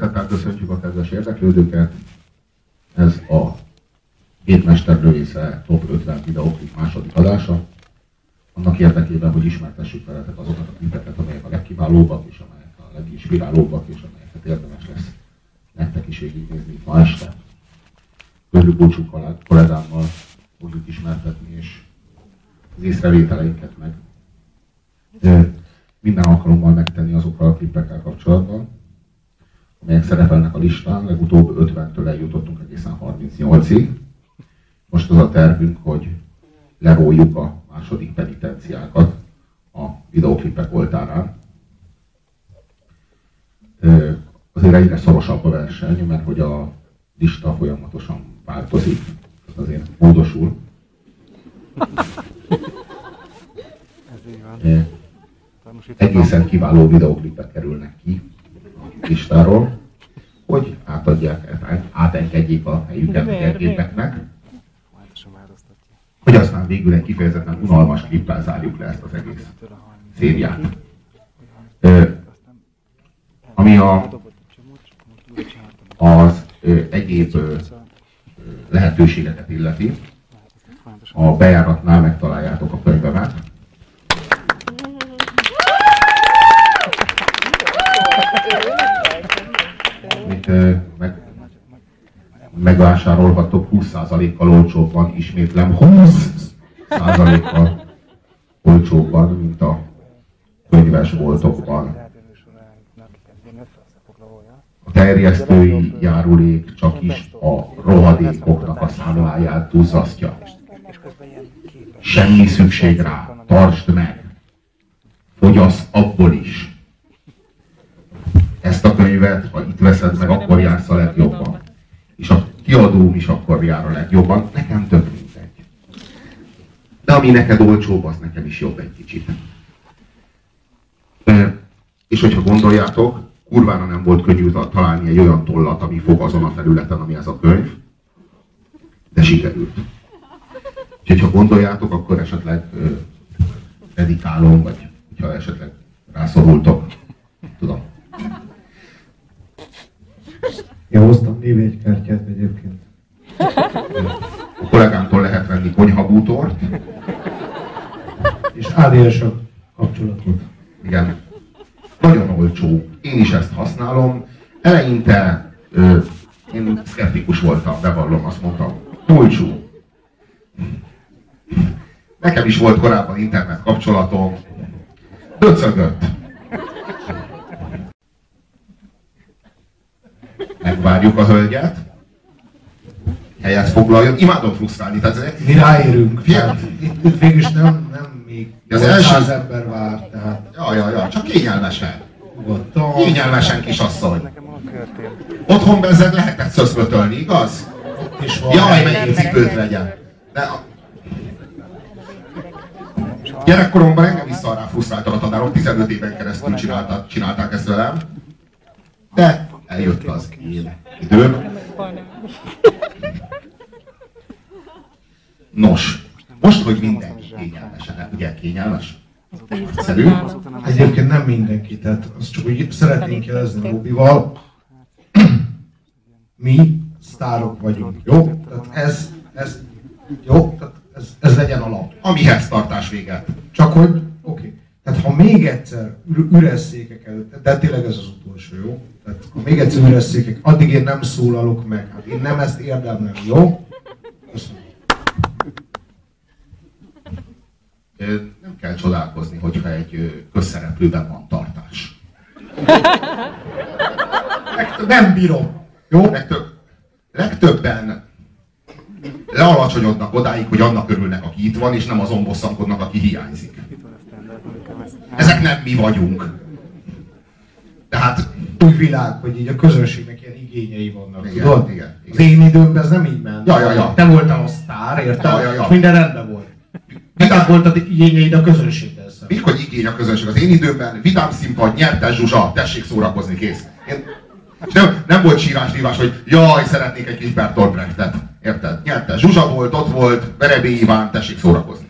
Szeretettel köszöntjük a kedves érdeklődőket. Ez a Gétmester lövésze Top 50 videóklip második adása. Annak érdekében, hogy ismertessük veletek azokat a klipeket, amelyek a legkiválóbbak, és amelyek a leginspirálóbbak, és amelyeket érdemes lesz nektek is végignézni ma este. Körül búcsú kollégámmal fogjuk ismertetni, és az észrevételeinket meg minden alkalommal megtenni azokkal a klippekkel kapcsolatban, amelyek szerepelnek a listán, legutóbb 50-től eljutottunk egészen 38-ig. Most az a tervünk, hogy leróljuk a második penitenciákat a videoklipek oltárán. Azért egyre szorosabb a verseny, mert hogy a lista folyamatosan változik, az azért módosul. Egészen kiváló videoklipek kerülnek ki listáról, hogy átadják, átengedjék a helyüket a gépeknek, hogy aztán végül egy kifejezetten unalmas klippel zárjuk le ezt az egész szériát. Ö, ami a, az ö, egyéb ö, lehetőségeket illeti, a bejáratnál megtaláljátok a könyvemet. Amit meg, megvásárolhatok 20%-kal olcsóbban, ismétlem 20%-kal olcsóbban, mint a könyves boltokban. A terjesztői járulék csak is a rohadékoknak a számláját duzzasztja. Semmi szükség rá, tartsd meg. Fogyasz abból is. Ezt a könyvet, ha itt veszed meg, akkor jársz a legjobban. És a kiadóm is akkor jár a legjobban. Nekem több mindegy. De ami neked olcsóbb, az nekem is jobb egy kicsit. És hogyha gondoljátok, kurvára nem volt könnyű találni egy olyan tollat, ami fog azon a felületen, ami ez a könyv, de sikerült. Úgyhogy ha gondoljátok, akkor esetleg ö, dedikálom, vagy ha esetleg rászorultok, tudom. Én hoztam névjegykártyát egyébként. A kollégámtól lehet venni konyhabútort. És ADS kapcsolatot. Igen. Nagyon olcsó. Én is ezt használom. Eleinte ö, én szkeptikus voltam, bevallom, azt mondtam. Olcsó. Nekem is volt korábban internet kapcsolatom. Döcögött. Megvárjuk a hölgyet. Helyet foglaljon. Imádom frusztrálni. Tehát, Mi ráérünk. Hát, itt, itt végülis nem, nem még Az első- ember vár, tehát ja, ja, ja, csak kényelmesen. nyugodtan. Kényelmesen kisasszony. Otthon bezzeg lehetett szöszbötölni, igaz? És van. Jaj, melyik cipőt legyen. De a... Gyerekkoromban engem is szarrá frusztráltak a tanárok, 15 éven keresztül csinálták, csinálták ezt velem. De eljött az én időm. Nos, most, hogy mindenki kényelmesen, ugye kényelmes? Szerű? Egyébként nem mindenki, tehát azt csak úgy szeretnénk jelezni Robival. Mi sztárok vagyunk, jó? Tehát ez, ez, jó? Tehát ez, ez legyen alap. Amihez tartás véget. Csak hogy, oké. Okay. Tehát ha még egyszer ür- üres székek előtt, de tényleg ez az utolsó, jó? Tehát ha még egyszer üres addig én nem szólalok meg. Hát én nem ezt érdemlem, jó? Köszönöm. Nem kell csodálkozni, hogyha egy közszereplőben van tartás. Meg- Nem bírom. Jó? Legtöbb, legtöbben lealacsonyodnak odáig, hogy annak örülnek, aki itt van, és nem azon bosszankodnak, aki hiányzik. Ezek nem mi vagyunk. Tehát, új világ, hogy így a közönségnek ilyen igényei vannak, Igen, tudod? igen, igen. Az én időmben ez nem így ment. Ja, ja, ja. Te voltál a sztár, érted? Ja, ja, ja. És minden rendben volt. Vidák volt az igényeid a közönséggel szemben. még hogy igény a közönség. Az én időmben vidám színpad, nyertes Zsuzsa, tessék szórakozni, kész. Én, és nem, nem volt sírás hívás, hogy jaj, szeretnék egy kis Bertolt Brechtet. Érted? Nyertes Zsuzsa volt, ott volt, Verebé Iván, tessék szórakozni.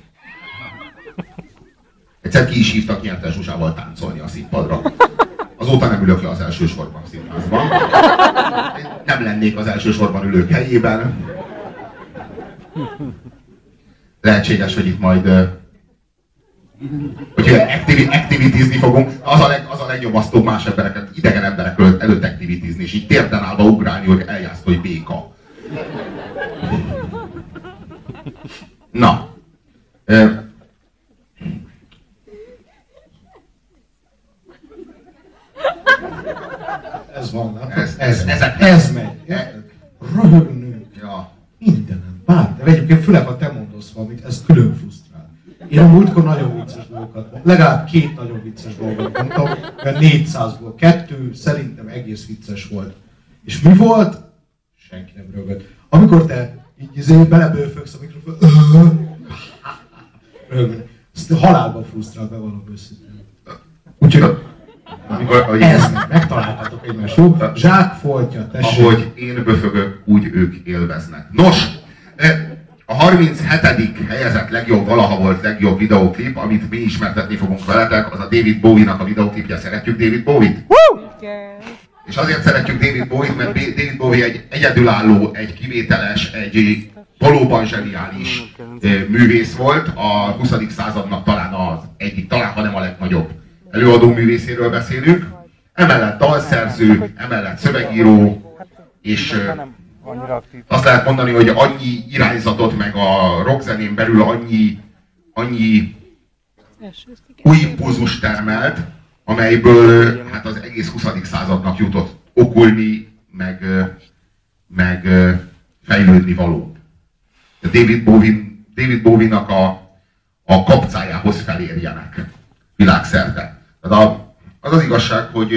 Egyszer ki is hívtak nyertes Zsuzsával táncolni a színpadra. Azóta nem ülök le az első sorban színházban. Nem lennék az első sorban ülők helyében. Lehetséges, hogy itt majd hogy activi, activitizni fogunk, az a, leg, az a legnyomasztóbb más embereket, idegen emberek előtt, activitizni, és így térden állva ugrálni, hogy eljász, hogy béka. Na. Ez van, nem? Ez, ez, ez, ez, ez megy. Röhögnünk. Ja. Mindenem. Bár, de egyébként főleg, ha te mondasz valamit, ez külön frusztrál. Én a múltkor nagyon vicces dolgokat mondtam. Legalább két nagyon vicces dolgot mondtam, mert 400-ból kettő szerintem egész vicces volt. És mi volt? Senki nem rögött. Amikor te így izé belebőfögsz a mikrofon, rögött. Ezt halálban frusztrál, bevallom őszintén. Úgyhogy amikor, ez meg, megtaláltátok egymást, jó? Zsák foltja, tessék. Ahogy én böfögök, úgy ők élveznek. Nos, a 37. helyezett legjobb, valaha volt legjobb videóklip, amit mi ismertetni fogunk veletek, az a David Bowie-nak a videóklipje. Szeretjük David Bowie-t? És azért szeretjük David Bowie-t, mert David Bowie egy egyedülálló, egy kivételes, egy valóban zseniális művész volt, a 20. századnak talán az egyik, talán ha nem a legnagyobb előadó művészéről beszélünk, emellett dalszerző, emellett szövegíró, és azt lehet mondani, hogy annyi irányzatot, meg a rockzenén belül annyi, annyi új impulzus termelt, amelyből hát az egész 20. századnak jutott okulni, meg, meg fejlődni való. David Bowie, David Bowie-nak a, a kapcájához felérjenek világszerte. Tehát a, az az igazság, hogy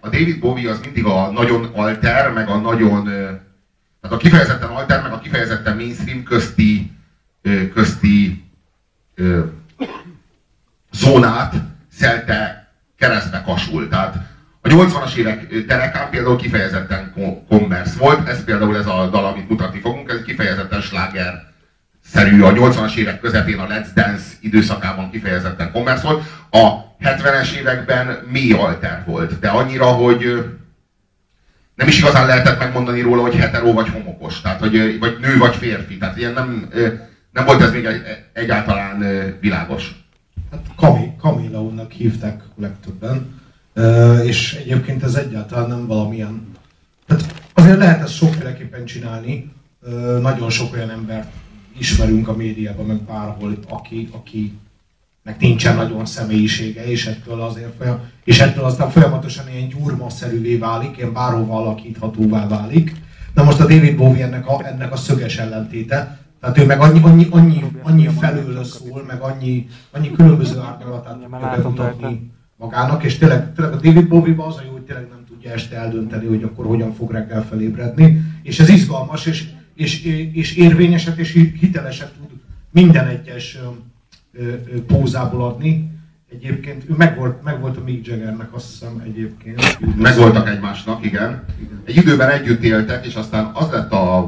a David Bowie az mindig a nagyon alter, meg a nagyon, tehát a kifejezetten alter, meg a kifejezetten mainstream közti, közti zónát szelte keresztbe kasul. Tehát a 80-as évek terekán például kifejezetten commerce volt, ez például ez a dal, amit mutatni fogunk, ez kifejezetten sláger szerű, a 80-as évek közepén a Let's Dance időszakában kifejezetten volt. A 70-es években mély alter volt, de annyira, hogy nem is igazán lehetett megmondani róla, hogy hetero vagy homokos, tehát hogy, vagy nő vagy férfi, tehát ilyen nem, nem volt ez még egy, egyáltalán világos. Hát Camilla hívták legtöbben, és egyébként ez egyáltalán nem valamilyen... Tehát azért lehet ezt sokféleképpen csinálni, nagyon sok olyan embert ismerünk a médiában, meg bárhol, aki, aki meg nincsen nagyon személyisége, és ettől azért és ettől aztán folyamatosan ilyen gyurmaszerűvé válik, ilyen bárhova alakíthatóvá válik. Na most a David Bowie ennek a, ennek a szöges ellentéte, tehát ő meg annyi, annyi, annyi, annyi felől szól, meg annyi, annyi különböző árnyalatát tudja bemutatni magának, és tényleg, tényleg a David bowie az a jó, hogy tényleg nem tudja este eldönteni, hogy akkor hogyan fog reggel felébredni, és ez izgalmas, és, és, és érvényeset és hiteleset tud minden egyes pózából adni. Egyébként ő meg volt, meg volt a Mick Jaggernek, azt hiszem egyébként. Megvoltak egymásnak, igen. Egy időben együtt éltek, és aztán az lett a,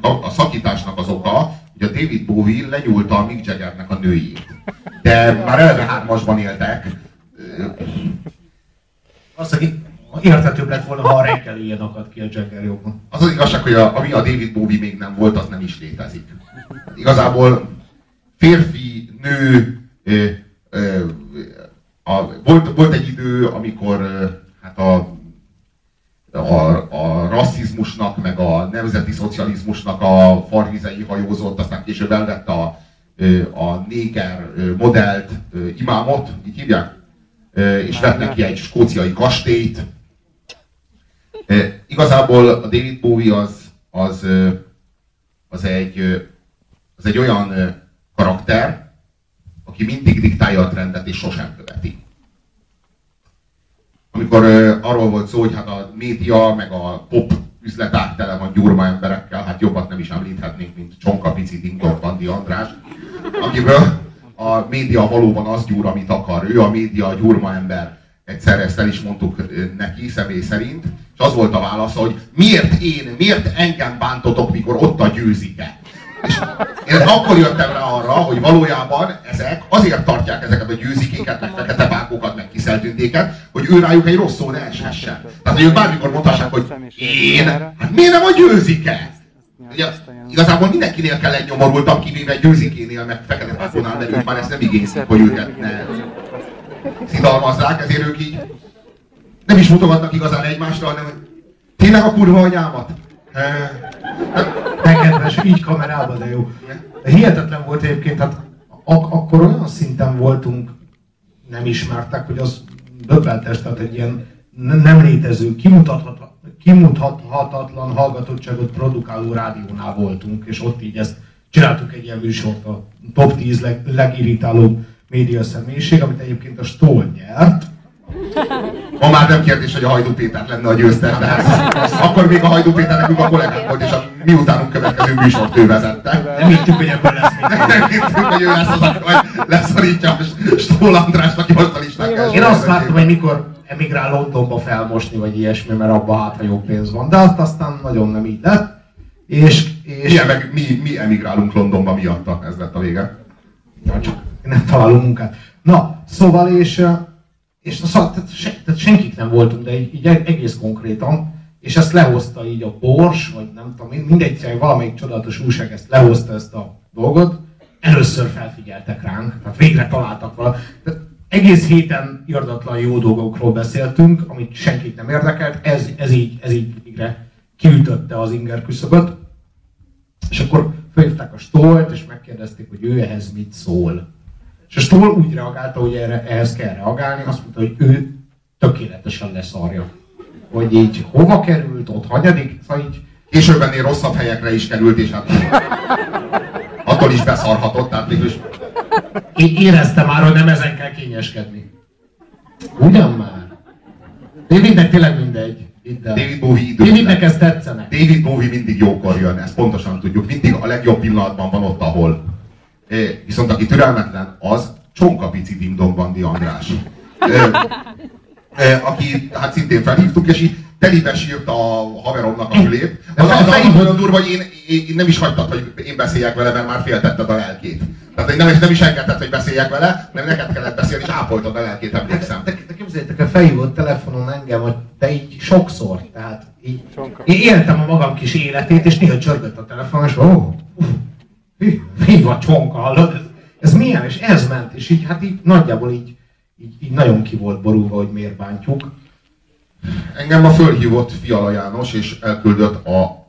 a, a szakításnak az oka, hogy a David Bowie lenyúlta a Mick Jaggernek a nőjét. De már eleve hármasban éltek. Azt, aki érthetőbb lett volna, ha a reggel ilyen akad ki a Jagger jobban. Az az igazság, hogy a, ami a David Bowie még nem volt, az nem is létezik. Igazából férfi, nő, ö, ö, a, volt, volt egy idő, amikor hát a, a, a rasszizmusnak, meg a nemzeti szocializmusnak a farvizei hajózott, aztán később elvette a, a néger modellt, imámot, így hívják, és vett neki egy skóciai kastélyt. Igazából a David Bowie az, az, az, egy, az egy olyan karakter, aki mindig diktálja a trendet és sosem követi. Amikor arról volt szó, hogy hát a média meg a pop üzletág tele van gyurma emberekkel, hát jobbat nem is említhetnénk, mint Csonka Pici Dingdong Bandi András, akiből a média valóban az gyúr, amit akar. Ő a média a gyurma ember. Egyszer ezt el is mondtuk neki személy szerint, és az volt a válasz, hogy miért én, miért engem bántotok, mikor ott a győzike. És én akkor jöttem rá arra, hogy valójában ezek azért tartják ezeket a győzikéket, meg fekete bákokat, meg kiszeltündéket, hogy ő rájuk egy rossz szó ne eshessen. Tehát, hogy ők bármikor mondhassák, hogy én, hát miért nem a győzike? Ugye, igazából mindenkinél kell egy nyomorultabb, kivéve győzikénél, meg fekete bákonál, mert ők már ezt nem igénylik, hogy őket ne szidalmazzák, ezért ők így nem is mutogatnak igazán egymásra, hanem tényleg a kurva anyámat? Tegedves, így kamerába, de jó. De hihetetlen volt egyébként, hát ak- akkor olyan szinten voltunk nem ismertek, hogy az döbbenetes, tehát egy ilyen nem létező, kimutathatatlan, kimutathatatlan hallgatottságot produkáló rádiónál voltunk, és ott így ezt csináltuk egy ilyen műsort, a top 10 leg, legirritálóbb média személyiség, amit egyébként a Stoll nyert, Ma már nem kérdés, hogy a Hajdú Péter lenne a győztes, de hát akkor még a Hajdú Péter nekünk a kollégánk volt, és a miutánunk következő műsort ő vezette. Nem hittük, hogy ebből lesz Nem hittük, hogy ő lesz az, aki majd leszorítja a Stól Andrást, aki most a listán Én azt láttam, hogy mikor emigrál Londonba felmosni, vagy ilyesmi, mert abban hát, ha jó pénz van. De azt aztán nagyon nem így lett. És, és... Milyen meg mi, mi emigrálunk Londonba miatta, ez lett a vége. Ja, csak nem találunk munkát. Na, szóval és és szóval, tehát, se, tehát senkik nem voltunk, de így, így egész konkrétan, és ezt lehozta így a Bors, vagy nem tudom, mindegy, valamelyik csodálatos újság ezt lehozta ezt a dolgot, először felfigyeltek ránk, tehát végre találtak vala. Tehát egész héten irdatlan jó dolgokról beszéltünk, amit senkit nem érdekelt, ez, ez így, ez így végre kiütötte az inger küszöböt. És akkor felhívták a Stolt, és megkérdezték, hogy ő ehhez mit szól. És a Stoll úgy reagálta, hogy erre, ehhez kell reagálni, azt mondta, hogy ő tökéletesen leszarja. Hogy így hova került, ott hanyadik, szóval így... Később ennél rosszabb helyekre is került, és hát attól is beszarhatott, tehát mégis... Én éreztem már, hogy nem ezen kell kényeskedni. Ugyan már? Davidnek tényleg mindegy. David Bowie idő. Davidnek ez tetszene. David Bowie mindig jókor jön, ezt pontosan tudjuk. Mindig a legjobb pillanatban van ott, ahol. Viszont aki türelmetlen, az Csonka Pici Dingdong Bandi András. Aki hát szintén felhívtuk, és így telibe sírt a haveromnak a fülét. Az, az, az olyan durva, hogy én, én, nem is hagytad, hogy én beszéljek vele, mert már féltetted a lelkét. Tehát nem, nem is engedted, hogy beszéljek vele, mert neked kellett beszélni, és ápoltad a lelkét, emlékszem. De, de képzeljétek, a felhívott telefonon engem, hogy te így sokszor, tehát így, én éltem a magam kis életét, és néha csörgött a telefon, és ó, oh, mi van csonka, hallod? Ez, ez milyen? És ez ment, és így, hát így nagyjából így, így, így nagyon ki volt borulva, hogy miért bántjuk. Engem a fölhívott Fiala János, és elküldött a,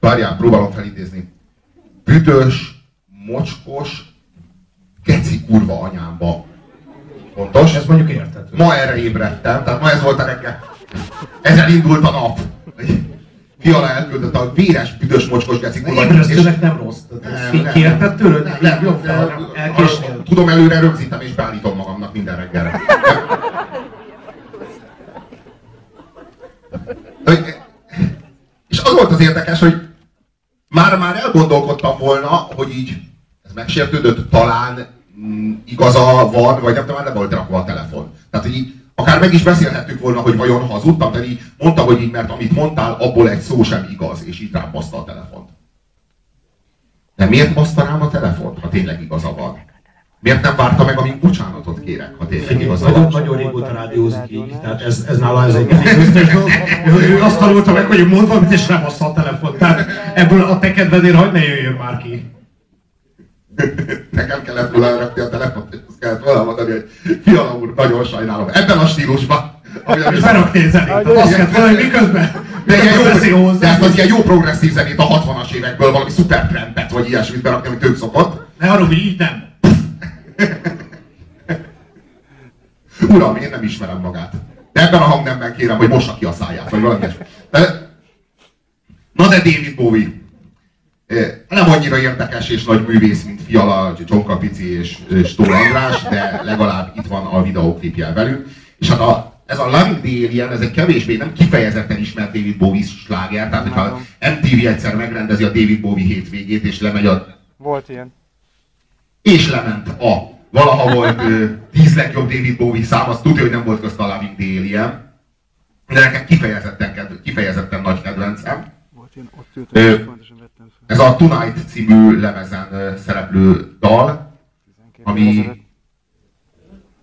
várjál, próbálom felidézni, büdös, mocskos, geci kurva anyámba. Pontos? Ez mondjuk értető. Ma erre ébredtem, tehát ma ez volt a reggel. Ezzel indult a nap. Fiala elküldött a véres, büdös, mocskos geci kurva. Ébresztőnek nem rossz. Kérted tőled? Nem, nem, jobb elkésnél. Tudom előre rögzítem és beállítom magamnak minden reggelre. És az volt az érdekes, hogy már-már elgondolkodtam volna, hogy így ez megsértődött, talán mm, igaza van, vagy nem tudom, már nem volt rakva a telefon. Tehát, hogy így Akár meg is beszélhettük volna, hogy vajon hazudtam, de így mondta, hogy így, mert amit mondtál, abból egy szó sem igaz, és így rám baszta a telefont. De miért baszta rám a telefont, ha tényleg igaza van? Miért nem várta meg, amíg bocsánatot kérek, ha tényleg igaza van? Nagyon, régóta rádiózik így, tehát ez, ez nála ez egy Ő azt tanulta meg, hogy mond valamit, és nem a telefont. Tehát ebből a te kedvedért hagyd ne jöjjön már ki. Nekem kellett volna rakni a telefont, kellett volna mondani, hogy fiala úr, nagyon sajnálom. Ebben a stílusban. És beraknél zenét, azt kellett volna, hogy miközben de ilyen jó, de ezt az ilyen jó progresszív zenét a 60-as évekből, valami szuper trampet, vagy ilyesmit berakni, amit ők szokott. Ne arra, hogy így nem. Uram, én nem ismerem magát. De ebben a hangnemben kérem, hogy mossa ki a száját, vagy valami ilyesmi. Na de David Bowie nem annyira érdekes és nagy művész, mint Fiala, Csonka Pici és Stól András, de legalább itt van a videóklipjel velünk. És hát a, ez a Loving the Alien, ez egy kevésbé nem kifejezetten ismert David Bowie sláger, tehát hogyha MTV egyszer megrendezi a David Bowie hétvégét, és lemegy a... Volt ilyen. És lement a valaha volt tíz legjobb David Bowie szám, az tudja, hogy nem volt közt a Loving the Alien. De nekem kifejezetten, kifejezetten nagy kedvencem. Most én ott ültem, és fontosan vettem fel. Ez a Tonight című lemezen szereplő dal, ami,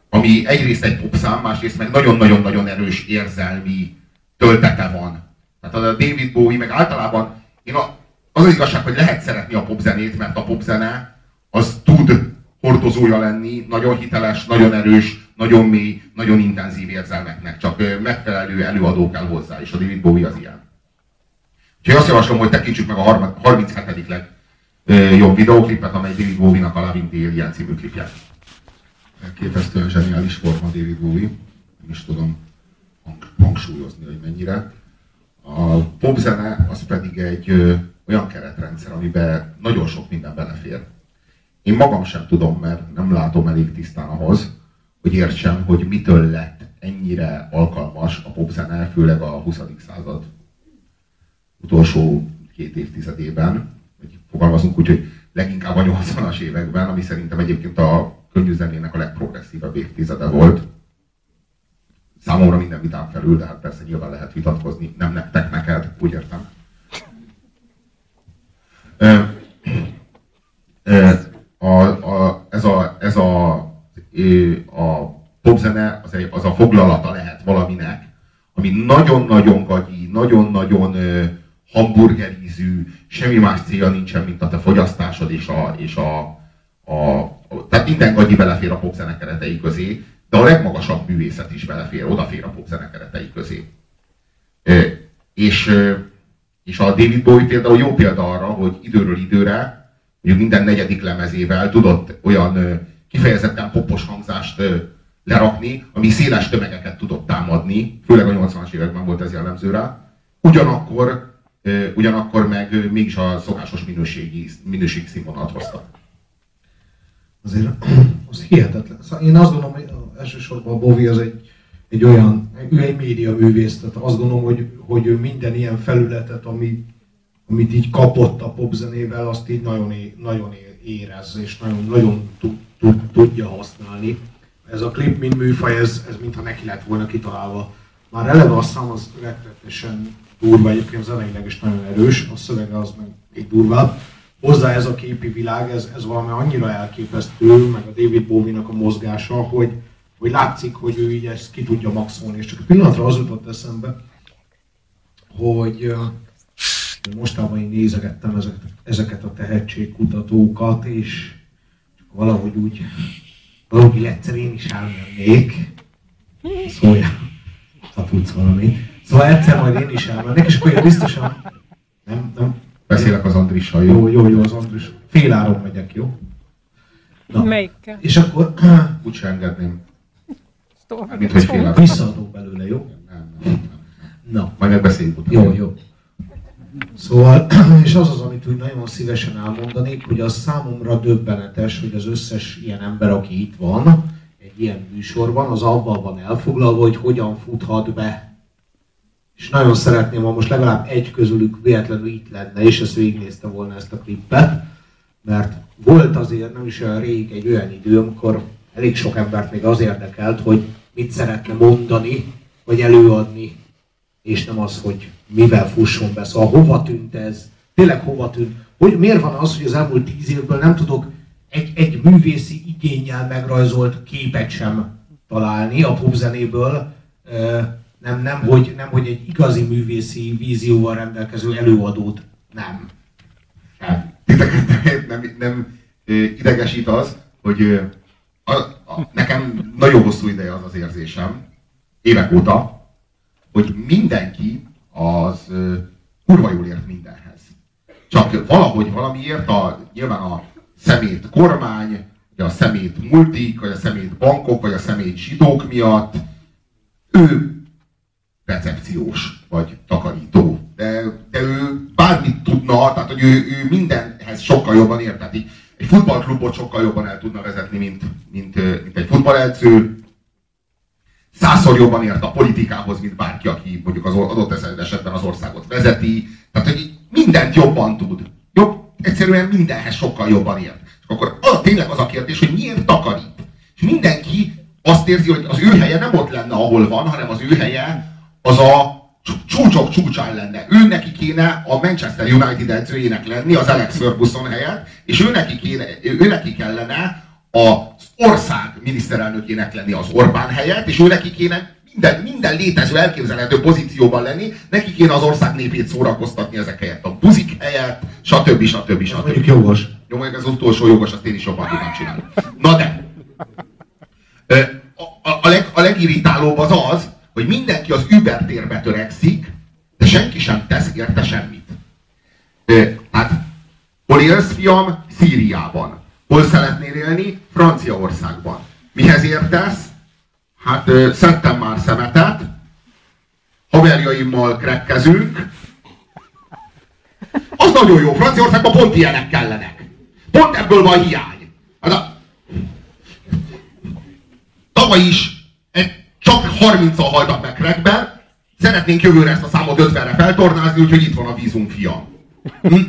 ami egyrészt egy popszám, másrészt meg nagyon-nagyon-nagyon erős érzelmi töltete van. Tehát a David Bowie, meg általában én a, az az igazság, hogy lehet szeretni a popzenét, mert a popzene az tud hordozója lenni, nagyon hiteles, nagyon erős, nagyon mély, nagyon intenzív érzelmeknek, csak megfelelő előadó kell hozzá, és a David Bowie az ilyen. Úgyhogy azt javaslom, hogy tekintsük meg a 37. legjobb videóklipet, amely David Bowie-nak a Lavin Alien című klipje. Képesztően zseniális forma David Bowie, nem is tudom hangsúlyozni, hogy mennyire. A popzene az pedig egy ö, olyan keretrendszer, amiben nagyon sok minden belefér. Én magam sem tudom, mert nem látom elég tisztán ahhoz, hogy értsem, hogy mitől lett ennyire alkalmas a popzene, főleg a 20. század utolsó két évtizedében, vagy fogalmazunk úgy, hogy leginkább a 80-as években, ami szerintem egyébként a könnyű a legprogresszívebb évtizede volt. Számomra minden vitám felül, de hát persze nyilván lehet vitatkozni, nem nektek, neked, úgy értem. A, a, ez a, ez a, a popzene az, egy, az a foglalata lehet valaminek, ami nagyon-nagyon gagyi, nagyon-nagyon hamburgerízű, semmi más célja nincsen, mint a te fogyasztásod és a, és a, a, a tehát minden gagyi belefér a popzene keretei közé, de a legmagasabb művészet is belefér, odafér a popzene keretei közé. E, és, és a David Bowie például jó példa arra, hogy időről időre, mondjuk minden negyedik lemezével tudott olyan kifejezetten popos hangzást lerakni, ami széles tömegeket tudott támadni, főleg a 80-as években volt ez jellemző rá. Ugyanakkor ugyanakkor meg mégis a szokásos minőségi, minőségi színvonalat hoztak. Azért az hihetetlen. Szóval én azt gondolom, hogy elsősorban a Bovi az egy, egy olyan, ő egy média művész, tehát azt gondolom, hogy, hogy ő minden ilyen felületet, ami, amit így kapott a popzenével, azt így nagyon, nagyon érez, és nagyon, nagyon tud, tud, tudja használni. Ez a klip, mint műfaj, ez, ez mintha neki lett volna kitalálva. Már eleve a szám az rettetesen durva, egyébként zeneileg is nagyon erős, a szövege az meg még durvább. Hozzá ez a képi világ, ez, ez valami annyira elképesztő, meg a David Bowie-nak a mozgása, hogy, hogy látszik, hogy ő így ezt ki tudja maxolni. És csak egy pillanatra az jutott eszembe, hogy mostában én nézegettem ezeket, ezeket a tehetségkutatókat, és csak valahogy úgy, valahogy egyszer én is elmennék. Szóljál, ha tudsz valamit. Szóval egyszer majd én is elmennék, és akkor én biztosan... Nem, nem. Beszélek az Andrissal, jó? Jó, jó, jó, az Andris. Fél áron megyek, jó? Na. Melyikkel? És akkor... Úgy sem engedném. Mint hogy fél áron. Visszaadok belőle, jó? Nem, nem, nem. Na. Majd megbeszéljük utána. Jó, jó. Szóval, és az az, amit úgy nagyon szívesen elmondanék, hogy az számomra döbbenetes, hogy az összes ilyen ember, aki itt van, egy ilyen műsorban, az abban van elfoglalva, hogy hogyan futhat be és nagyon szeretném, ha most legalább egy közülük véletlenül itt lenne, és ezt végignézte volna ezt a klippet, mert volt azért nem is olyan rég egy olyan idő, amikor elég sok embert még az érdekelt, hogy mit szeretne mondani, vagy előadni, és nem az, hogy mivel fusson be. Szóval hova tűnt ez? Tényleg hova tűnt? Hogy miért van az, hogy az elmúlt tíz évből nem tudok egy, egy művészi igényel megrajzolt képet sem találni a popzenéből, nem, nem, hogy, nem, hogy egy igazi művészi vízióval rendelkező előadót nem. Titeket nem, nem idegesít az, hogy a, a, nekem nagyon hosszú ideje az az érzésem, évek óta, hogy mindenki az kurva jól ért mindenhez. Csak valahogy valamiért a, nyilván a szemét kormány, vagy a szemét multik, vagy a szemét bankok, vagy a szemét zsidók miatt ő recepciós, vagy takarító. De, de ő bármit tudna, tehát hogy ő, ő mindenhez sokkal jobban ért. Tehát így, egy futballklubot sokkal jobban el tudna vezetni, mint, mint, mint egy futballedző. Százszor jobban ért a politikához, mint bárki, aki mondjuk az adott esetben az országot vezeti. Tehát, hogy mindent jobban tud. Jobb, egyszerűen mindenhez sokkal jobban ért. És akkor az, tényleg az a kérdés, hogy miért takarít. És mindenki azt érzi, hogy az ő helye nem ott lenne, ahol van, hanem az ő helye az a csúcsok csúcsán lenne. Ő neki kéne a Manchester United edzőjének lenni az Alex Ferguson helyett, és ő neki, kéne, ő neki kellene az ország miniszterelnökének lenni az Orbán helyett, és ő neki kéne minden, minden létező elképzelhető pozícióban lenni, neki kéne az ország népét szórakoztatni ezek helyett, a buzik helyett, stb. stb. stb. Mondjuk jogos. Jó, mondjuk az utolsó jogos, azt én is jobban tudnám csinálni. Na de, a, a, a, leg, a legirritálóbb az az, hogy mindenki az Uber térbe törekszik, de senki sem tesz érte semmit. Hát, hol élsz, fiam? Szíriában. Hol szeretnél élni? Franciaországban. Mihez értesz? Hát szedtem már szemetet, haverjaimmal krekkezünk. Az nagyon jó, Franciaországban pont ilyenek kellenek. Pont ebből van hiány. Hát a... Tavaly is egy, csak 30-al haltak meg krekben, szeretnénk jövőre ezt a számot 50-re feltornázni, úgyhogy itt van a vízunk, fiam. Hm?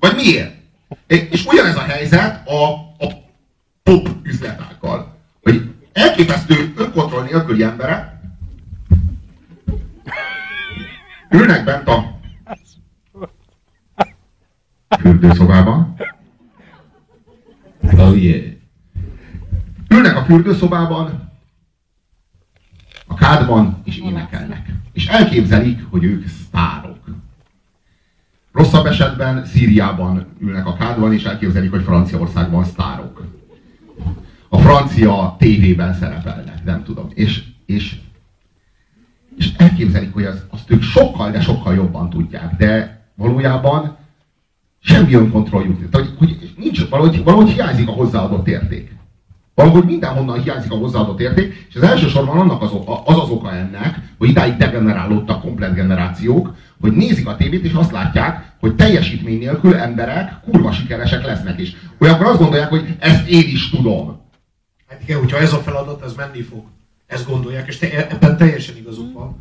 Vagy miért? És ugyanez a helyzet a, a pop üzletákkal. Hogy elképesztő önkontroll nélküli emberek ülnek bent a fürdőszobában. Oh yeah. Ülnek a fürdőszobában, a kádban, és énekelnek. És elképzelik, hogy ők sztárok. Rosszabb esetben Szíriában ülnek a kádban, és elképzelik, hogy Franciaországban sztárok a francia tévében szerepelnek, nem tudom. És, és, és elképzelik, hogy az, azt ők sokkal, de sokkal jobban tudják, de valójában semmi önkontrolljuk. Tehát, hogy, hogy nincs, valahogy, valahogy hiányzik a hozzáadott érték. Valahogy mindenhonnan hiányzik a hozzáadott érték, és az elsősorban annak az, az az oka ennek, hogy idáig degenerálódtak komplet generációk, hogy nézik a tévét, és azt látják, hogy teljesítmény nélkül emberek kurva sikeresek lesznek is. Olyankor azt gondolják, hogy ezt én is tudom. Hát igen, hogyha ez a feladat, ez menni fog. Ezt gondolják, és te, ebben teljesen igazuk van.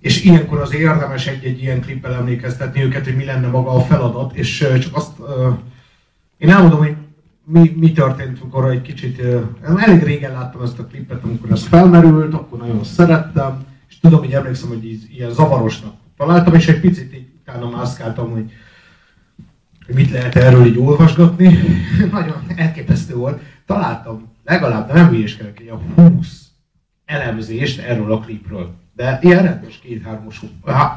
És ilyenkor az érdemes egy-egy ilyen klippel emlékeztetni őket, hogy mi lenne maga a feladat, és csak azt, uh, én elmondom, hogy mi, mi történt, amikor egy kicsit, elég régen láttam ezt a klippet, amikor ez felmerült, akkor nagyon szerettem, és tudom, hogy emlékszem, hogy így, ilyen zavarosnak találtam, és egy picit így utána mászkáltam, hogy, hogy mit lehet erről így olvasgatni. nagyon elképesztő volt találtam legalább, de nem hülyéskedek, egy a 20 elemzést erről a klipről. De ilyen rendes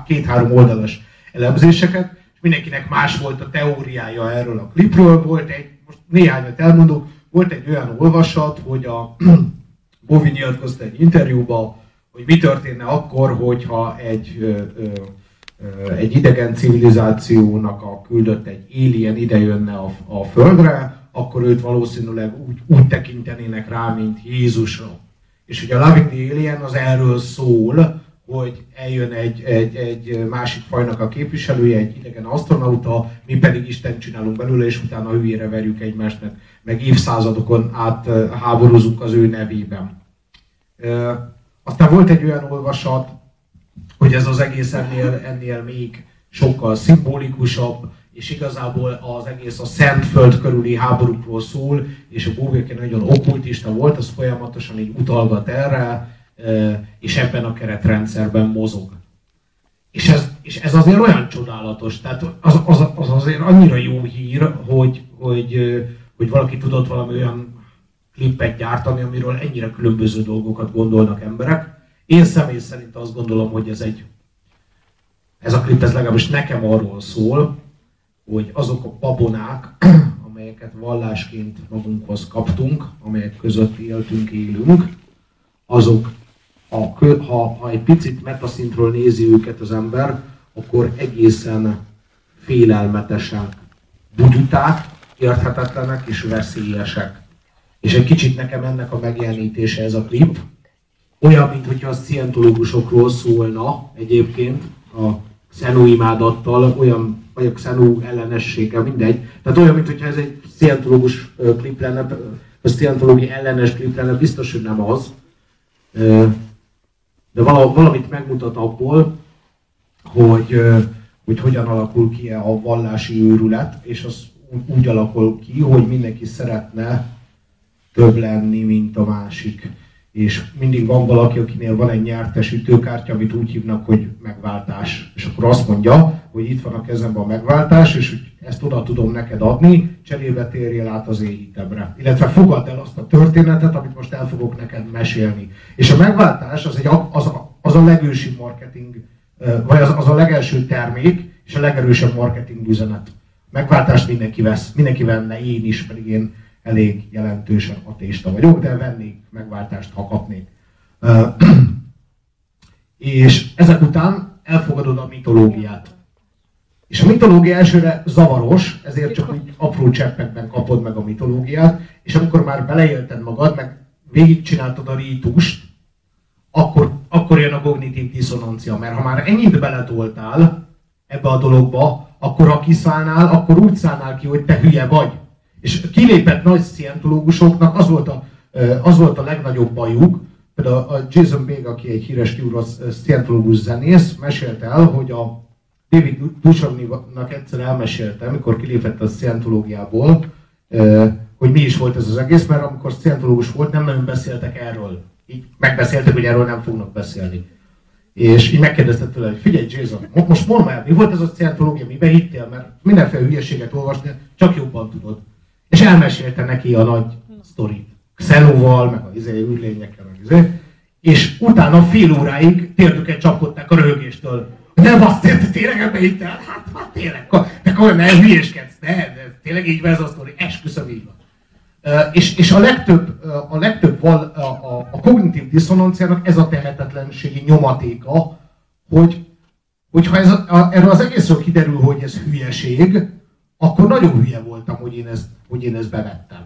két-három oldalas elemzéseket, és mindenkinek más volt a teóriája erről a klipről. Volt egy, most néhányat elmondok, volt egy olyan olvasat, hogy a Bovi nyilatkozta egy interjúban, hogy mi történne akkor, hogyha egy, ö, ö, egy idegen civilizációnak a küldött egy alien ide jönne a, a Földre, akkor őt valószínűleg úgy, úgy tekintenének rá, mint Jézusra. És ugye a Loving the Alien az erről szól, hogy eljön egy, egy, egy másik fajnak a képviselője, egy idegen asztronauta, mi pedig Isten csinálunk belőle, és utána hülyére verjük egymást, meg, meg évszázadokon át háborúzunk az ő nevében. Aztán volt egy olyan olvasat, hogy ez az egész ennél, ennél még sokkal szimbolikusabb, és igazából az egész a Szentföld körüli háborúkról szól, és a Bóvéke nagyon okkultista volt, az folyamatosan így utalgat erre, és ebben a keretrendszerben mozog. És ez, és ez azért olyan csodálatos, tehát az, az, az azért annyira jó hír, hogy, hogy, hogy valaki tudott valami olyan klippet gyártani, amiről ennyire különböző dolgokat gondolnak emberek. Én személy szerint azt gondolom, hogy ez egy ez a klip ez legalábbis nekem arról szól, hogy azok a babonák, amelyeket vallásként magunkhoz kaptunk, amelyek között éltünk, élünk, azok, ha, ha, ha egy picit metaszintről nézi őket az ember, akkor egészen félelmetesek, buduták, érthetetlenek és veszélyesek. És egy kicsit nekem ennek a megjelenítése ez a klip, olyan, mintha a szientológusokról szólna egyébként, a szenóimádattal, olyan vagy a Xenu ellenességgel, mindegy. Tehát olyan, mintha ez egy szientológus klip lenne, vagy szientológi ellenes klip lenne, biztos, hogy nem az. De valamit megmutat abból, hogy, hogy hogyan alakul ki a vallási őrület, és az úgy alakul ki, hogy mindenki szeretne több lenni, mint a másik. és mindig van valaki, akinél van egy nyertes ütőkártya, amit úgy hívnak, hogy megváltás. És akkor azt mondja, hogy itt van a kezemben a megváltás, és hogy ezt oda tudom neked adni, cserébe térjél át az én hitemre. Illetve fogadd el azt a történetet, amit most el fogok neked mesélni. És a megváltás az, egy, az, a, az a legősi marketing, vagy az, az a legelső termék, és a legerősebb marketing üzenet. Megváltást mindenki vesz, mindenki venne, én is, pedig én elég jelentősen atéista vagyok, de vennék megváltást, ha kapnék. és ezek után elfogadod a mitológiát. És a mitológia elsőre zavaros, ezért csak úgy apró cseppekben kapod meg a mitológiát, és amikor már beleélted magad, meg végigcsináltad a rítust, akkor, akkor jön a kognitív diszonancia, mert ha már ennyit beletoltál ebbe a dologba, akkor ha kiszállnál, akkor úgy szállnál ki, hogy te hülye vagy. És kilépett nagy szientológusoknak az volt a, az volt a legnagyobb bajuk, például a Jason Beg, aki egy híres szientológus zenész, mesélte el, hogy a David Duchovny-nak egyszer elmesélte, amikor kilépett a szientológiából, hogy mi is volt ez az egész, mert amikor szientológus volt, nem nagyon beszéltek erről. Így megbeszéltek, hogy erről nem fognak beszélni. És így megkérdezte tőle, hogy figyelj Jason, most mondd már, mi volt ez a szientológia, miben hittél, mert mindenféle hülyeséget olvasni, csak jobban tudod. És elmesélte neki a nagy sztorit. Xenóval, meg a izé, űrlényekkel, meg izé. És utána fél óráig térdüket csapkodták a röhögéstől. Nem azt érte, tényleg ebbe hittél? Hát, hát tényleg, te komolyan nem hülyéskedsz, ne, de tényleg így van ez a sztori, esküszöm így van. És, és a legtöbb, a, legtöbb val, uh, a, a kognitív diszonanciának ez a tehetetlenségi nyomatéka, hogy hogyha ez a, a, erről az egészről kiderül, hogy ez hülyeség, akkor nagyon hülye voltam, hogy én ezt, hogy én ezt bevettem.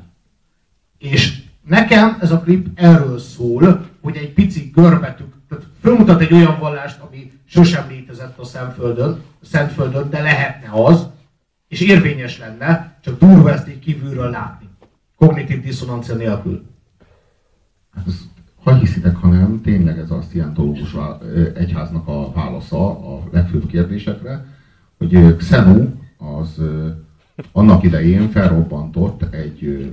És nekem ez a klip erről szól, hogy egy pici görbetük, tehát fölmutat egy olyan vallást, ami sosem létezett a Szentföldön, a Szentföldön, de lehetne az, és érvényes lenne, csak durva ezt így kívülről látni. Kognitív diszonancia nélkül. Hát ez, ha hiszitek, ha nem, tényleg ez a szientológus egyháznak a válasza a legfőbb kérdésekre, hogy Xenu az annak idején felrobbantott egy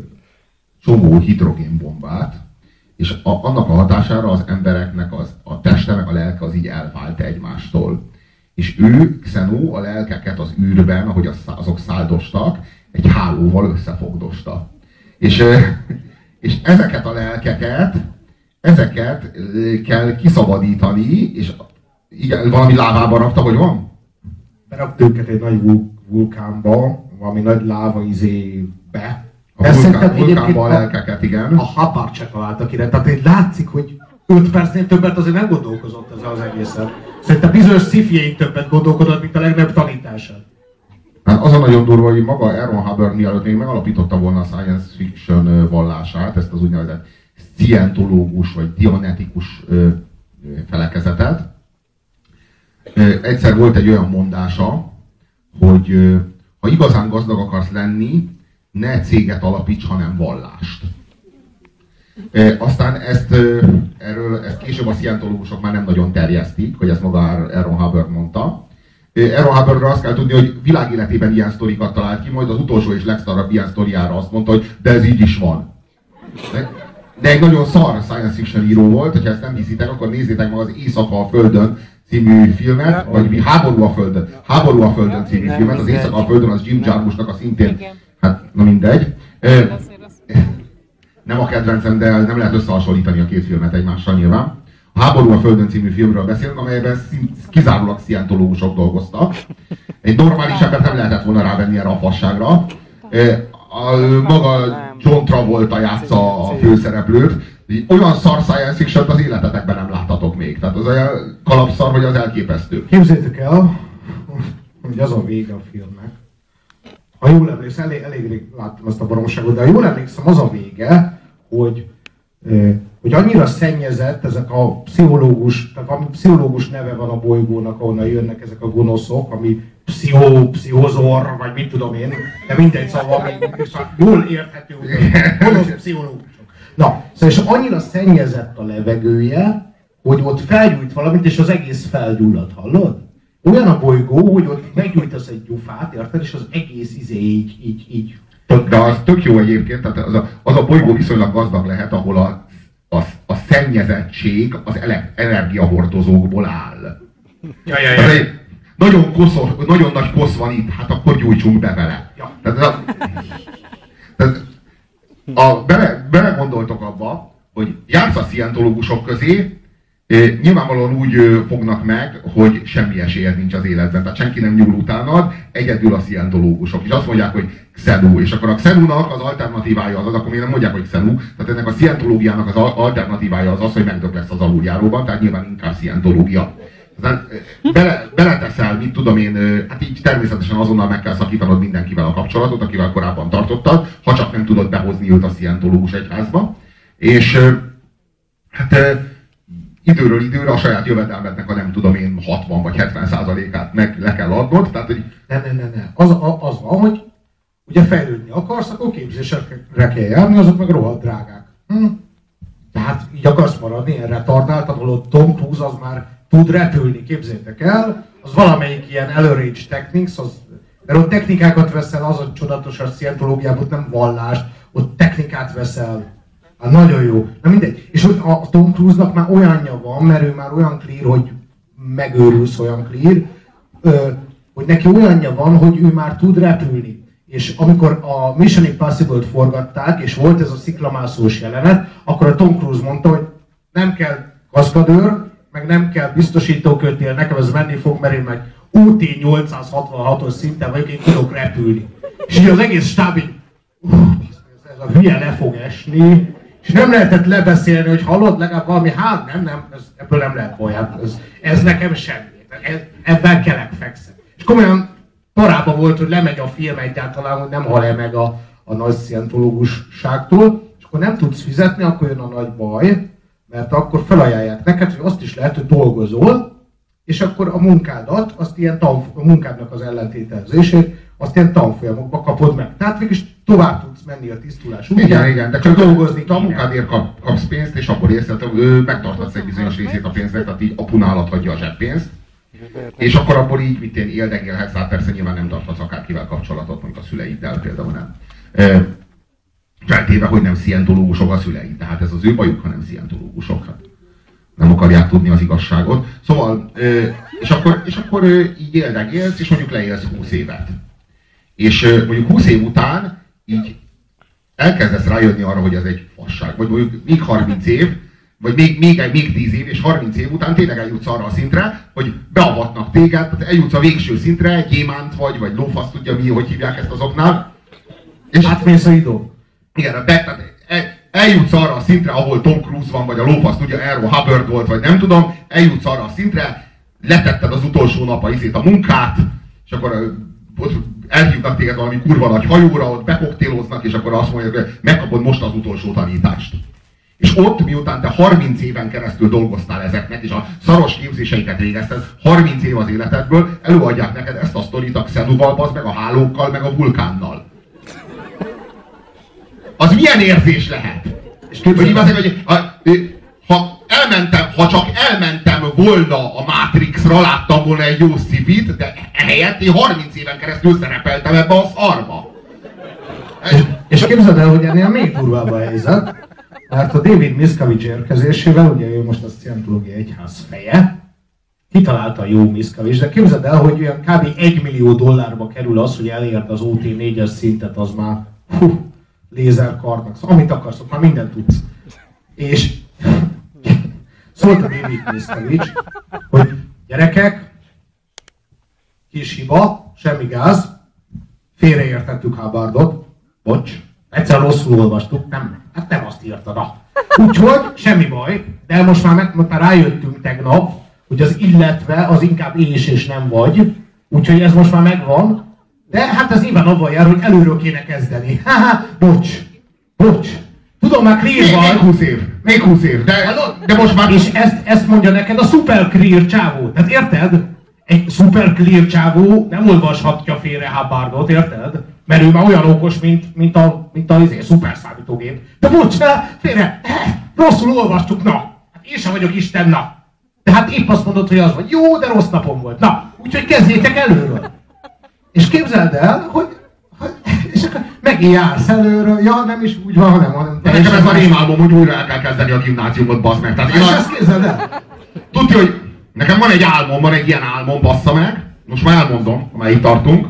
csomó hidrogénbombát, és a, annak a hatására az embereknek az, a teste meg a lelke az így elvált egymástól. És ő, Xenu, a lelkeket az űrben, ahogy azok száldostak, egy hálóval összefogdosta. És, és ezeket a lelkeket, ezeket kell kiszabadítani, és igen, valami lávába rakta, hogy van? Berakta őket egy nagy vulkánba, valami nagy láva izébe. A vulkán, vulkánba a lelkeket, igen. A Habár találta ki, tehát egy látszik, hogy 5 percnél többet azért nem gondolkozott ez az egészen. Szerintem bizonyos szifjeink többet gondolkodott, mint a legnagyobb tanítását. Hát az a nagyon durva, hogy maga Aaron Hubbard mielőtt még megalapította volna a science fiction vallását, ezt az úgynevezett scientológus vagy dianetikus felekezetet. Egyszer volt egy olyan mondása, hogy ha igazán gazdag akarsz lenni, ne céget alapíts, hanem vallást. E, aztán ezt, erről, ezt később a szientológusok már nem nagyon terjesztik, hogy ezt maga Aaron Hubbard mondta. Aaron Hubbardra azt kell tudni, hogy világéletében ilyen sztorikat talált ki, majd az utolsó és legszarabb ilyen sztoriára azt mondta, hogy de ez így is van. De, de egy nagyon szar science fiction író volt, hogyha ezt nem hiszitek, akkor nézzétek meg az Éjszaka a Földön című filmet, vagy mi Háború a Földön, Háború a Földön című filmet, az Éjszaka a Földön az Jim Jarmuschnak a szintén, hát na mindegy. Nem a kedvencem, de nem lehet összehasonlítani a két filmet egymással nyilván. A Háború a Földön című filmről beszélünk, amelyben kizárólag szientológusok dolgoztak. Egy normális embert nem lehetett volna rávenni erre a fasságra. A, maga John Travolta játsza a főszereplőt, olyan szar science fiction az életetekben nem láttatok még. Tehát az olyan kalapszar, hogy az elképesztő. Képzeljétek el, hogy az a vége a filmnek. Ha jól emlékszem, elég, elég rég láttam ezt a baromságot, de ha jól emlékszem, az a vége, hogy, hogy annyira szennyezett ezek a pszichológus, tehát valami pszichológus neve van a bolygónak, ahonnan jönnek ezek a gonoszok, ami pszichó, pszichozor, vagy mit tudom én, de mindegy, szóval jól érthető, hogy gonosz pszichológus. Na, szóval és annyira szennyezett a levegője, hogy ott felgyújt valamit, és az egész felgyullad, hallod? Olyan a bolygó, hogy ott meggyújtasz egy gyufát, érted, és az egész izé így, így, így De az tök jó egyébként, tehát az a, az a bolygó viszonylag gazdag lehet, ahol a, a, a szennyezettség az ele- energiahordozókból áll. Ja, ja, ja. egy nagyon, koszos, nagyon nagy kosz van itt, hát akkor gyújtsunk be vele. Ja. Tehát, a, tehát a, bele, belegondoltok abba, hogy jársz a szientológusok közé, nyilvánvalóan úgy fognak meg, hogy semmi esélyed nincs az életben, tehát senki nem nyúl utánad, egyedül a szientológusok. És azt mondják, hogy Xenu, és akkor a Xenunak az alternatívája az az, akkor még nem mondják, hogy Xenu, tehát ennek a szientológiának az al- alternatívája az az, hogy megdög lesz az aluljáróban, tehát nyilván inkább szientológia. Eh, bele, beleteszel, mit tudom én, hát így természetesen azonnal meg kell szakítanod mindenkivel a kapcsolatot, akivel korábban tartottad, ha csak nem tudod behozni őt a szientológus egyházba. És hát időről időre a saját jövedelmednek a nem tudom én 60 vagy 70 százalékát meg le kell adnod, tehát hogy Ne, ne, ne, ne. Az, a, az van, hogy ugye fejlődni akarsz, akkor képzésekre kell járni, azok meg rohadt drágák. Hm? Tehát így akarsz maradni, ilyen retardált, ahol Tom Cruise az már tud repülni, képzétek el, az valamelyik ilyen előrégy techniques, az, mert ott technikákat veszel, az a csodatos a szientológiában, nem vallást, ott technikát veszel. Hát nagyon jó. Na mindegy. És hogy a Tom Cruise-nak már olyanja van, mert ő már olyan clear, hogy megőrülsz olyan clear, hogy neki olyanja van, hogy ő már tud repülni. És amikor a Mission Impossible-t forgatták, és volt ez a sziklamászós jelenet, akkor a Tom Cruise mondta, hogy nem kell kaszkadőr, meg nem kell biztosítókötél, nekem ez menni fog, mert én meg UT 866-os szinten vagyok, én tudok repülni. És így az egész stáb így, "Ú, ez a hülye le fog esni, és nem lehetett lebeszélni, hogy hallod, legalább valami, hát nem, nem, ez, ebből nem lehet baj, hát ez, ez nekem semmi. Ez, ebben kelek fekszem. És komolyan parában volt, hogy lemegy a film egyáltalán, hogy nem hal el meg a, a nagy szientológusságtól, és akkor nem tudsz fizetni, akkor jön a nagy baj, mert akkor felajánlják neked, hogy azt is lehet, hogy dolgozol, és akkor a munkádat, azt ilyen tanf- a munkádnak az ellentételezését, azt ilyen tanfolyamokba kapod meg. Tehát végülis tovább tudsz menni a tisztulás útján, Igen, igen, de csak dolgozni te a kéne. munkádért kap, kapsz pénzt, és akkor érsz, ő megtartatsz egy bizonyos részét a pénznek, tehát így a punálat hagyja a zseppénzt, és akkor abból így, mit én éldegélhetsz, hát persze nyilván nem tarthatsz akárkivel kapcsolatot, mondjuk a szüleiddel például nem. E, feltéve, hogy nem szientológusok a szüleid, tehát ez az ő bajuk, hanem szientológusok. Hát nem akarják tudni az igazságot. Szóval, ö, és akkor, és akkor így éldegélsz, és mondjuk leélsz 20 évet. És mondjuk 20 év után így elkezdesz rájönni arra, hogy ez egy fasság. Vagy mondjuk még 30 év, vagy még, még, még 10 év, és 30 év után tényleg eljutsz arra a szintre, hogy beavatnak téged, tehát eljutsz a végső szintre, gyémánt vagy, vagy lófasz tudja mi, hogy hívják ezt azoknál. És Átmész a idó. igen, a bet, tehát el, eljutsz arra a szintre, ahol Tom Cruise van, vagy a lófasz tudja, Errol Hubbard volt, vagy nem tudom, eljutsz arra a szintre, letetted az utolsó nap a, izét, a munkát, és akkor ott elhívnak téged valami kurva nagy hajóra, ott bekoktéloznak, és akkor azt mondják, hogy megkapod most az utolsó tanítást. És ott, miután te 30 éven keresztül dolgoztál ezeknek, és a szaros képzéseiket végezted, 30 év az életedből, előadják neked ezt a sztorit a Xenuval, meg a hálókkal, meg a vulkánnal. Az milyen érzés lehet? És Hogy képzeld, igazán, hogy a, ha elmentem, ha csak elmentem volna a Matrixra, láttam volna egy jó szifit, de ehelyett én 30 éven keresztül szerepeltem ebbe a szarba. Ez- És képzeld el, hogy ennél még durvább a helyzet, mert a David Miscavige érkezésével, ugye ő most a Scientológia Egyház feje, kitalálta a jó Miscavige, de képzeld el, hogy olyan kb. 1 millió dollárba kerül az, hogy elérd az OT 4-es szintet, az már hú, lézerkarnak, szóval amit akarsz, már mindent tudsz. És szólt a David Miscavige, hogy gyerekek, kis hiba, semmi gáz, félreértettük Hubbardot, bocs, egyszer rosszul olvastuk, nem, hát nem azt írta, na. Úgyhogy semmi baj, de most már, meg, most már rájöttünk tegnap, hogy az illetve az inkább és és nem vagy, úgyhogy ez most már megvan, de hát ez nyilván abban jár, hogy előről kéne kezdeni. Haha, bocs, bocs. Tudom, már clear Még, még van. 20 év, még 20 év, de, de most már... És ezt, ezt mondja neked a super clear csávó. Tehát érted? Egy super clear csávó nem olvashatja félre Hubbardot, érted? Mert ő már olyan okos, mint, mint a, mint a izé, szuper számítógép. De bocs, félre, eh, rosszul olvastuk, na. Hát én sem vagyok Isten, na. De hát épp azt mondod, hogy az vagy. Jó, de rossz napom volt. Na, úgyhogy kezdjétek előről. És képzeld el, hogy, és Megint jársz előről, ja nem is úgy van, hanem, hanem nekem ez a rémálmom, hogy újra el kell kezdeni a gimnáziumot, bazd meg. Tehát én És a, ezt képzeld el? tudja, hogy nekem van egy álmom, van egy ilyen álmom, bassza meg. Most már elmondom, amely itt tartunk.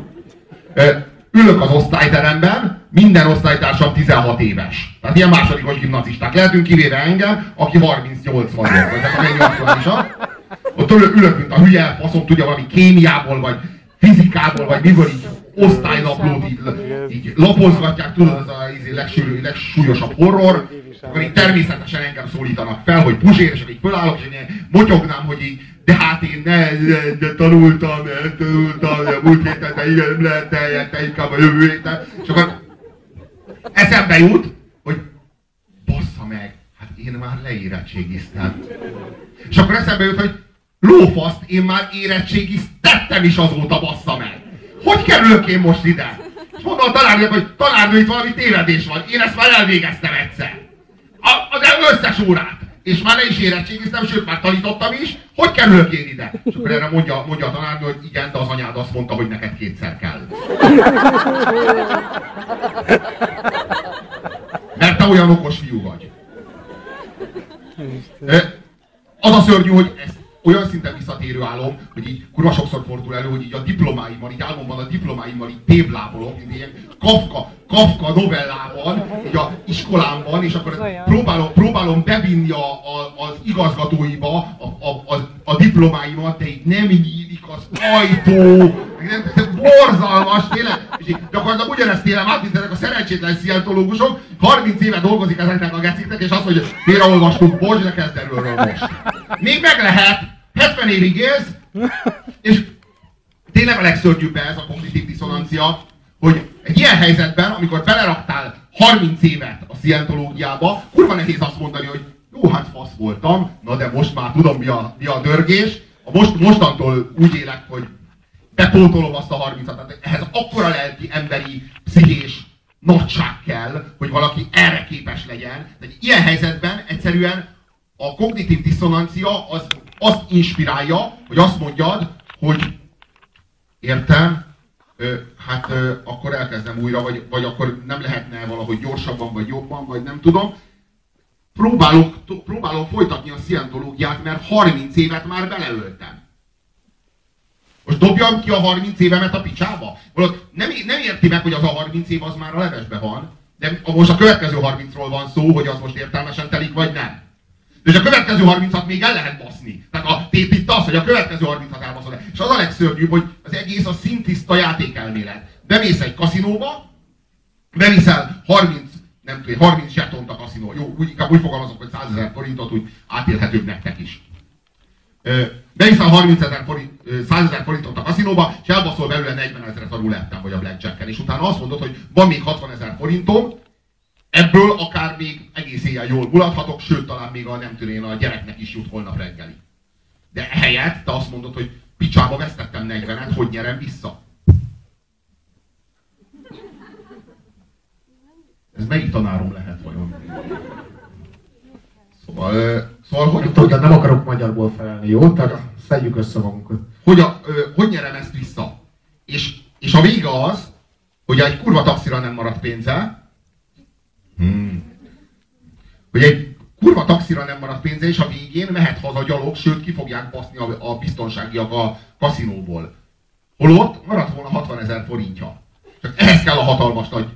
Ülök az osztályteremben, minden osztálytársam 16 éves. Tehát ilyen másodikos gimnazisták. Lehetünk kivéve engem, aki 38 vagyok. Ezek a mennyi aktuálisak. Ott ülök, mint a hülye, faszom tudja valami kémiából, vagy fizikából, vagy miből így osztálynaplót így, így lapozgatják, tudod, az a izé, legsúly, legsúlyosabb horror, akkor így természetesen engem szólítanak fel, hogy Puzsér, és akkor így fölállok, és én motyognám, hogy így, de hát én ne, de tanultam, tanultam, de múlt héten, de igen, nem lehet eljött, de inkább a jövő héten. És akkor eszembe jut, hogy bassza meg, hát én már leérettségiztem. És akkor eszembe jut, hogy lófaszt, én már érettségiztettem is azóta, bassza meg. Hogy kerülök én most ide? És mondom a tanárnak, hogy tanárnő, itt valami tévedés van. Én ezt már elvégeztem egyszer. A, az összes órát. És már le is érettségiztem, sőt már tanítottam is. Hogy kerülök én ide? És akkor erre mondja, mondja a tanárnő, hogy igen, de az anyád azt mondta, hogy neked kétszer kell. Mert te olyan okos fiú vagy. Az a szörnyű, hogy ez olyan szinten visszatérő álom, hogy így kurva sokszor fordul elő, hogy így a diplomáimmal, így álmomban a diplomáimmal így téblábolok, mint ilyen Kafka, Kafka novellában, így a iskolámban, és akkor próbálom, próbálom bevinni a, a, az igazgatóiba a, a, a, a diplomáimat, de így nem nyílik az ajtó, ez borzalmas, tényleg, és gyakorlatilag ugyanezt élem át, mint ezek a szerencsétlen szientológusok, 30 éve dolgozik ezeknek a geciknek, és azt mondja, félreolvastuk, bocs, de kezd erről most. Még meg lehet, 70 évig élsz, és tényleg a legszörnyűbb ez a kognitív diszonancia, hogy egy ilyen helyzetben, amikor beleraktál 30 évet a szientológiába, kurva nehéz azt mondani, hogy jó, hát fasz voltam, na de most már tudom mi a, mi a dörgés, most, mostantól úgy élek, hogy bepótolom azt a 30-at. Tehát ehhez akkora lelki, emberi, pszichés nagyság kell, hogy valaki erre képes legyen. De egy ilyen helyzetben egyszerűen a kognitív diszonancia az azt inspirálja, hogy azt mondjad, hogy értem, ö, hát ö, akkor elkezdem újra, vagy, vagy akkor nem lehetne valahogy gyorsabban, vagy jobban, vagy nem tudom. Próbálok, próbálom folytatni a szientológiát, mert 30 évet már beleöltem. Most dobjam ki a 30 évemet a picsába? Valahogy nem, nem érti meg, hogy az a 30 év az már a levesbe van. De most a következő 30-ról van szó, hogy az most értelmesen telik, vagy nem. És a következő 30-at még el lehet baszni. Tehát a tét itt az, hogy a következő 30-at elbaszol. És az a legszörnyűbb, hogy az egész a szintiszta játékelmélet. Bemész egy kaszinóba, beviszel 30, nem tudom, 30 zsetont a kaszinó. Jó, úgy, inkább úgy fogalmazok, hogy 100 ezer forintot, úgy átélhetőbb nektek is. Ö, Beviszel 30 ezer forint, ö, 100 ezer forintot a kaszinóba, és elbaszol belőle 40 ezeret a ruletten, vagy a blackjacken. És utána azt mondod, hogy van még 60 ezer forintom, Ebből akár még egész éjjel jól mulathatok, sőt, talán még a nem tudom én, a gyereknek is jut holnap reggeli. De ehelyett te azt mondod, hogy picsába vesztettem 40-et, hogy nyerem vissza. Ez melyik tanárom lehet vajon? Szóval, szóval hogy, tudja, nem akarok magyarból felelni, jó? Tehát szedjük össze magunkat. hogy, a, hogy nyerem ezt vissza? És, és a vége az, hogy egy kurva taxira nem maradt pénze, Hmm. Hogy egy kurva taxira nem maradt pénze, és a végén mehet haza gyalog, sőt ki fogják baszni a, a biztonságiak a kaszinóból. Holott maradt volna 60 ezer forintja. Csak ehhez kell a hatalmas nagy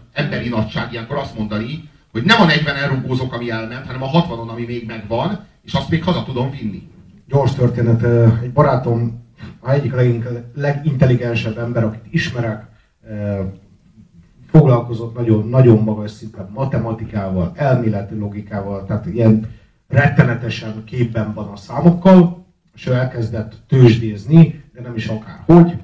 emberi nagyság ilyenkor azt mondani, hogy nem a 40 elrugózok, ami elment, hanem a 60-on, ami még megvan, és azt még haza tudom vinni. Gyors történet. Egy barátom, a egyik legintelligensebb ember, akit ismerek, foglalkozott nagyon, nagyon magas szinten matematikával, elméleti logikával, tehát ilyen rettenetesen képben van a számokkal, és ő elkezdett tőzsdézni, de nem is akárhogy,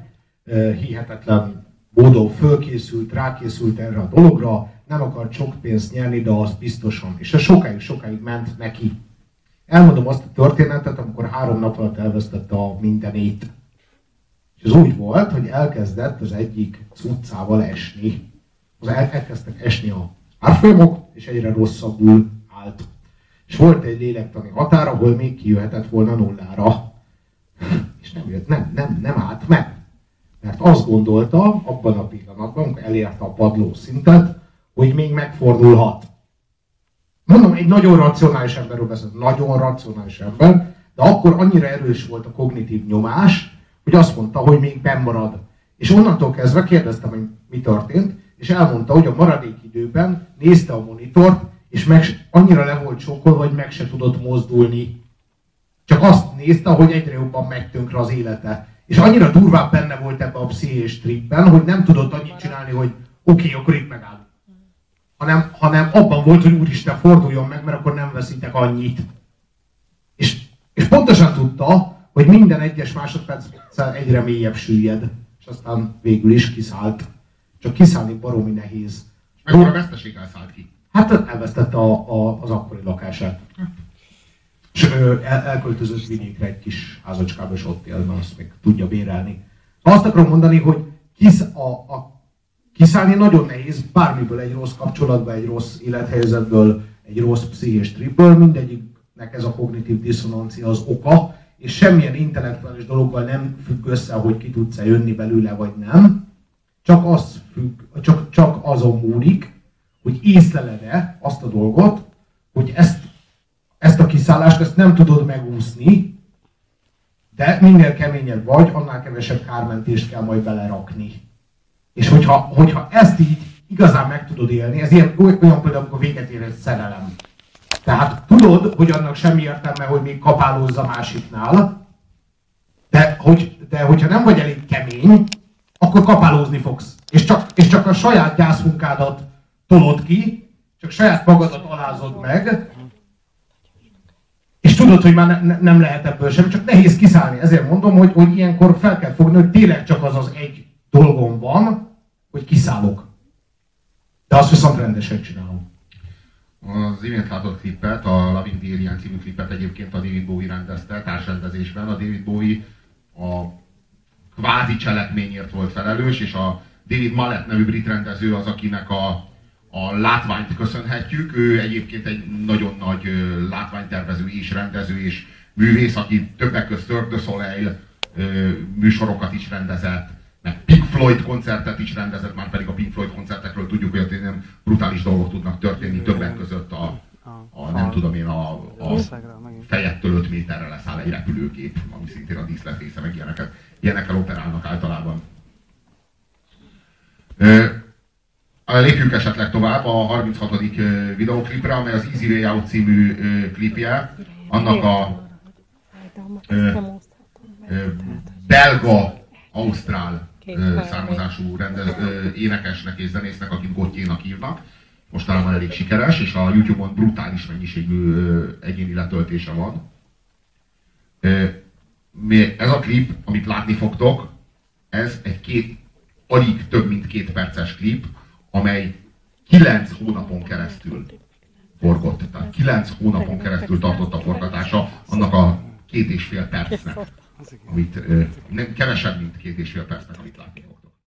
hihetetlen módon fölkészült, rákészült erre a dologra, nem akart sok pénzt nyerni, de az biztosan. És ez sokáig, sokáig ment neki. Elmondom azt a történetet, amikor három nap alatt elvesztette a mindenét. És ez úgy volt, hogy elkezdett az egyik utcával esni. Az el, elkezdtek esni a árfolyamok, és egyre rosszabbul állt. És volt egy lélektani határ, ahol még kijöhetett volna nullára. És nem jött, nem, nem, nem állt meg. Mert azt gondolta abban a pillanatban, amikor elérte a padló szintet, hogy még megfordulhat. Mondom, egy nagyon racionális emberről beszélt, nagyon racionális ember, de akkor annyira erős volt a kognitív nyomás, hogy azt mondta, hogy még marad. És onnantól kezdve kérdeztem, hogy mi történt, és elmondta, hogy a maradék időben nézte a monitort, és meg, annyira le volt sokkolva, hogy meg se tudott mozdulni. Csak azt nézte, hogy egyre jobban megy tönkre az élete. És annyira durván benne volt ebbe a pszichés tripben, hogy nem tudott annyit csinálni, hogy oké, okay, akkor itt megáll. Hanem, hanem abban volt, hogy úristen, forduljon meg, mert akkor nem veszítek annyit. És, és pontosan tudta, hogy minden egyes másodperccel egyre mélyebb süllyed. És aztán végül is kiszállt. Csak kiszállni baromi nehéz. Mekkora veszteség elszállt ki? Hát elvesztette a, a, az akkori lakását. És el, elköltözött vidékre egy kis házacskába, és ott él, mert azt még tudja bérelni. Azt akarom mondani, hogy kisz, a, a, kiszállni nagyon nehéz, bármiből egy rossz kapcsolatban, egy rossz élethelyzetből, egy rossz pszichés tripből, mindegyiknek ez a kognitív diszonancia az oka, és semmilyen intellektuális dologgal nem függ össze, hogy ki tudsz-e jönni belőle, vagy nem. Csak, az függ, csak, csak azon múlik, hogy észleled-e azt a dolgot, hogy ezt, ezt a kiszállást ezt nem tudod megúszni, de minél keményebb vagy, annál kevesebb kármentést kell majd belerakni. És hogyha, hogyha ezt így igazán meg tudod élni, ez ilyen, olyan például, amikor véget ér egy szerelem. Tehát tudod, hogy annak semmi értelme, hogy még kapálózza másiknál, de, hogy, de hogyha nem vagy elég kemény, akkor kapálózni fogsz. És csak, és csak a saját gyászmunkádat tolod ki, csak saját magadat alázod meg, tudod, hogy már ne, ne, nem lehet ebből sem, csak nehéz kiszállni. Ezért mondom, hogy, hogy ilyenkor fel kell fogni, hogy tényleg csak az az egy dolgom van, hogy kiszállok. De azt viszont rendesen csinálom. Az imént látott klippet, a Loving the Alien című klippet egyébként a David Bowie rendezte társrendezésben. A David Bowie a kvázi cselekményért volt felelős, és a David Mallet nevű brit rendező az, akinek a a látványt köszönhetjük. Ő egyébként egy nagyon nagy látványtervező és rendező és művész, aki többek között Cirque du Soleil műsorokat is rendezett, meg Pink Floyd koncertet is rendezett, már pedig a Pink Floyd koncertekről tudjuk, hogy nem brutális dolgok tudnak történni, többek között a, a nem tudom én, a, a fejettől 5 méterre leszáll egy repülőgép, ami szintén a díszlet része, meg ilyeneket, ilyenekkel operálnak általában. Lépjünk esetleg tovább a 36. videoklipre, amely az Easy Way Out című klipje. Annak a belga, ausztrál származású rende, énekesnek és zenésznek, akit Gotjénak hívnak. Mostanában elég sikeres, és a Youtube-on brutális mennyiségű egyéni letöltése van. Ez a klip, amit látni fogtok, ez egy két, alig több mint két perces klip, amely kilenc hónapon keresztül forgott. Tehát kilenc hónapon keresztül tartott a forgatása annak a két és fél percnek, amit nem, kevesebb, mint két és fél percnek, amit fog.